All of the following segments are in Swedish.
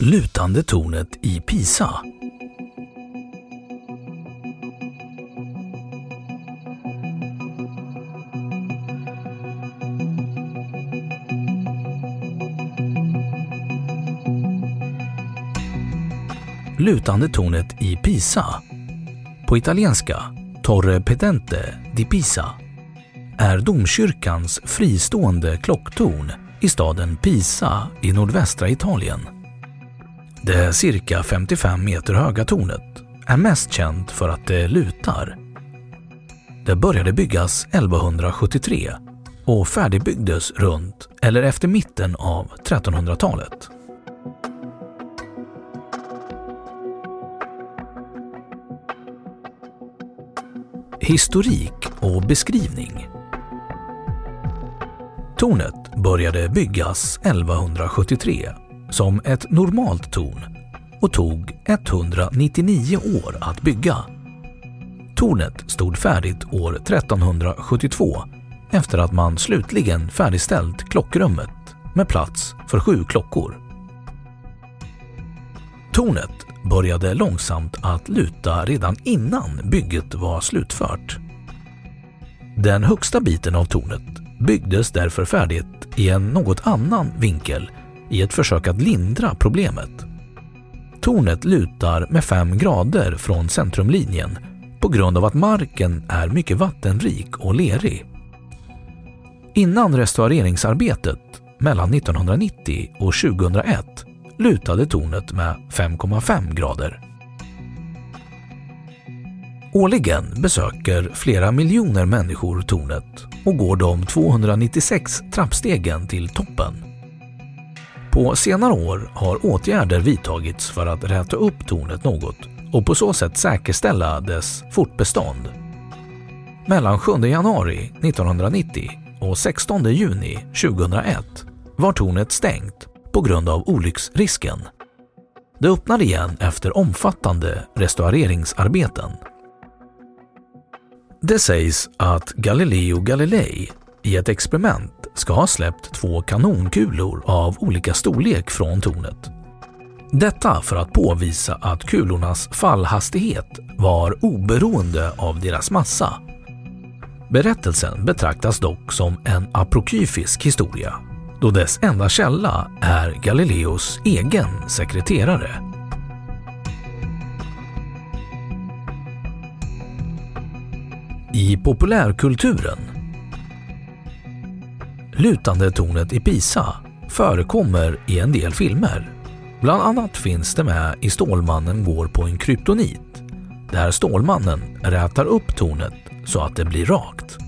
Lutande tornet i Pisa. Lutande tornet i Pisa. På italienska Torre Pedente di Pisa är domkyrkans fristående klocktorn i staden Pisa i nordvästra Italien. Det cirka 55 meter höga tornet är mest känt för att det lutar. Det började byggas 1173 och färdigbyggdes runt eller efter mitten av 1300-talet. Historik och beskrivning Tornet började byggas 1173 som ett normalt torn och tog 199 år att bygga. Tornet stod färdigt år 1372 efter att man slutligen färdigställt klockrummet med plats för sju klockor. Tornet började långsamt att luta redan innan bygget var slutfört. Den högsta biten av tornet byggdes därför färdigt i en något annan vinkel i ett försök att lindra problemet. Tornet lutar med 5 grader från centrumlinjen på grund av att marken är mycket vattenrik och lerig. Innan restaureringsarbetet mellan 1990 och 2001 lutade tornet med 5,5 grader. Årligen besöker flera miljoner människor tornet och går de 296 trappstegen till toppen. På senare år har åtgärder vidtagits för att räta upp tornet något och på så sätt säkerställa dess fortbestånd. Mellan 7 januari 1990 och 16 juni 2001 var tornet stängt på grund av olycksrisken. Det öppnade igen efter omfattande restaureringsarbeten. Det sägs att Galileo Galilei i ett experiment ska ha släppt två kanonkulor av olika storlek från tornet. Detta för att påvisa att kulornas fallhastighet var oberoende av deras massa. Berättelsen betraktas dock som en apokryfisk historia då dess enda källa är Galileos egen sekreterare. I populärkulturen Lutande tornet i Pisa förekommer i en del filmer. Bland annat finns det med i Stålmannen går på en kryptonit där Stålmannen rätar upp tornet så att det blir rakt.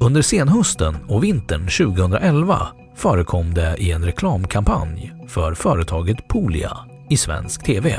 Under senhösten och vintern 2011 förekom det i en reklamkampanj för företaget Polia i svensk TV.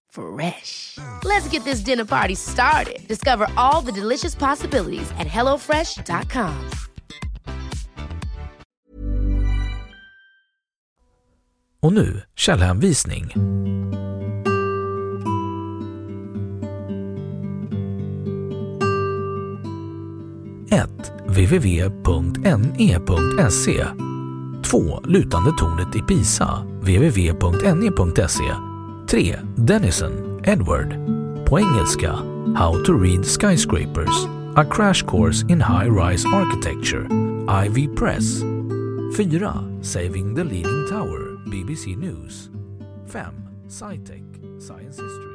Fresh. Let's get this dinner party started. Discover all the delicious possibilities at hellofresh.com. Och nu källhänvisning. Ett www.ne.se 2. E. Lutande tornet i Pisa www.ne.se 3. Dennison, Edward På engelska How to read skyscrapers A crash course in high-rise architecture Ivy Press 4. Saving the Leaning Tower BBC News 5. SciTech Science History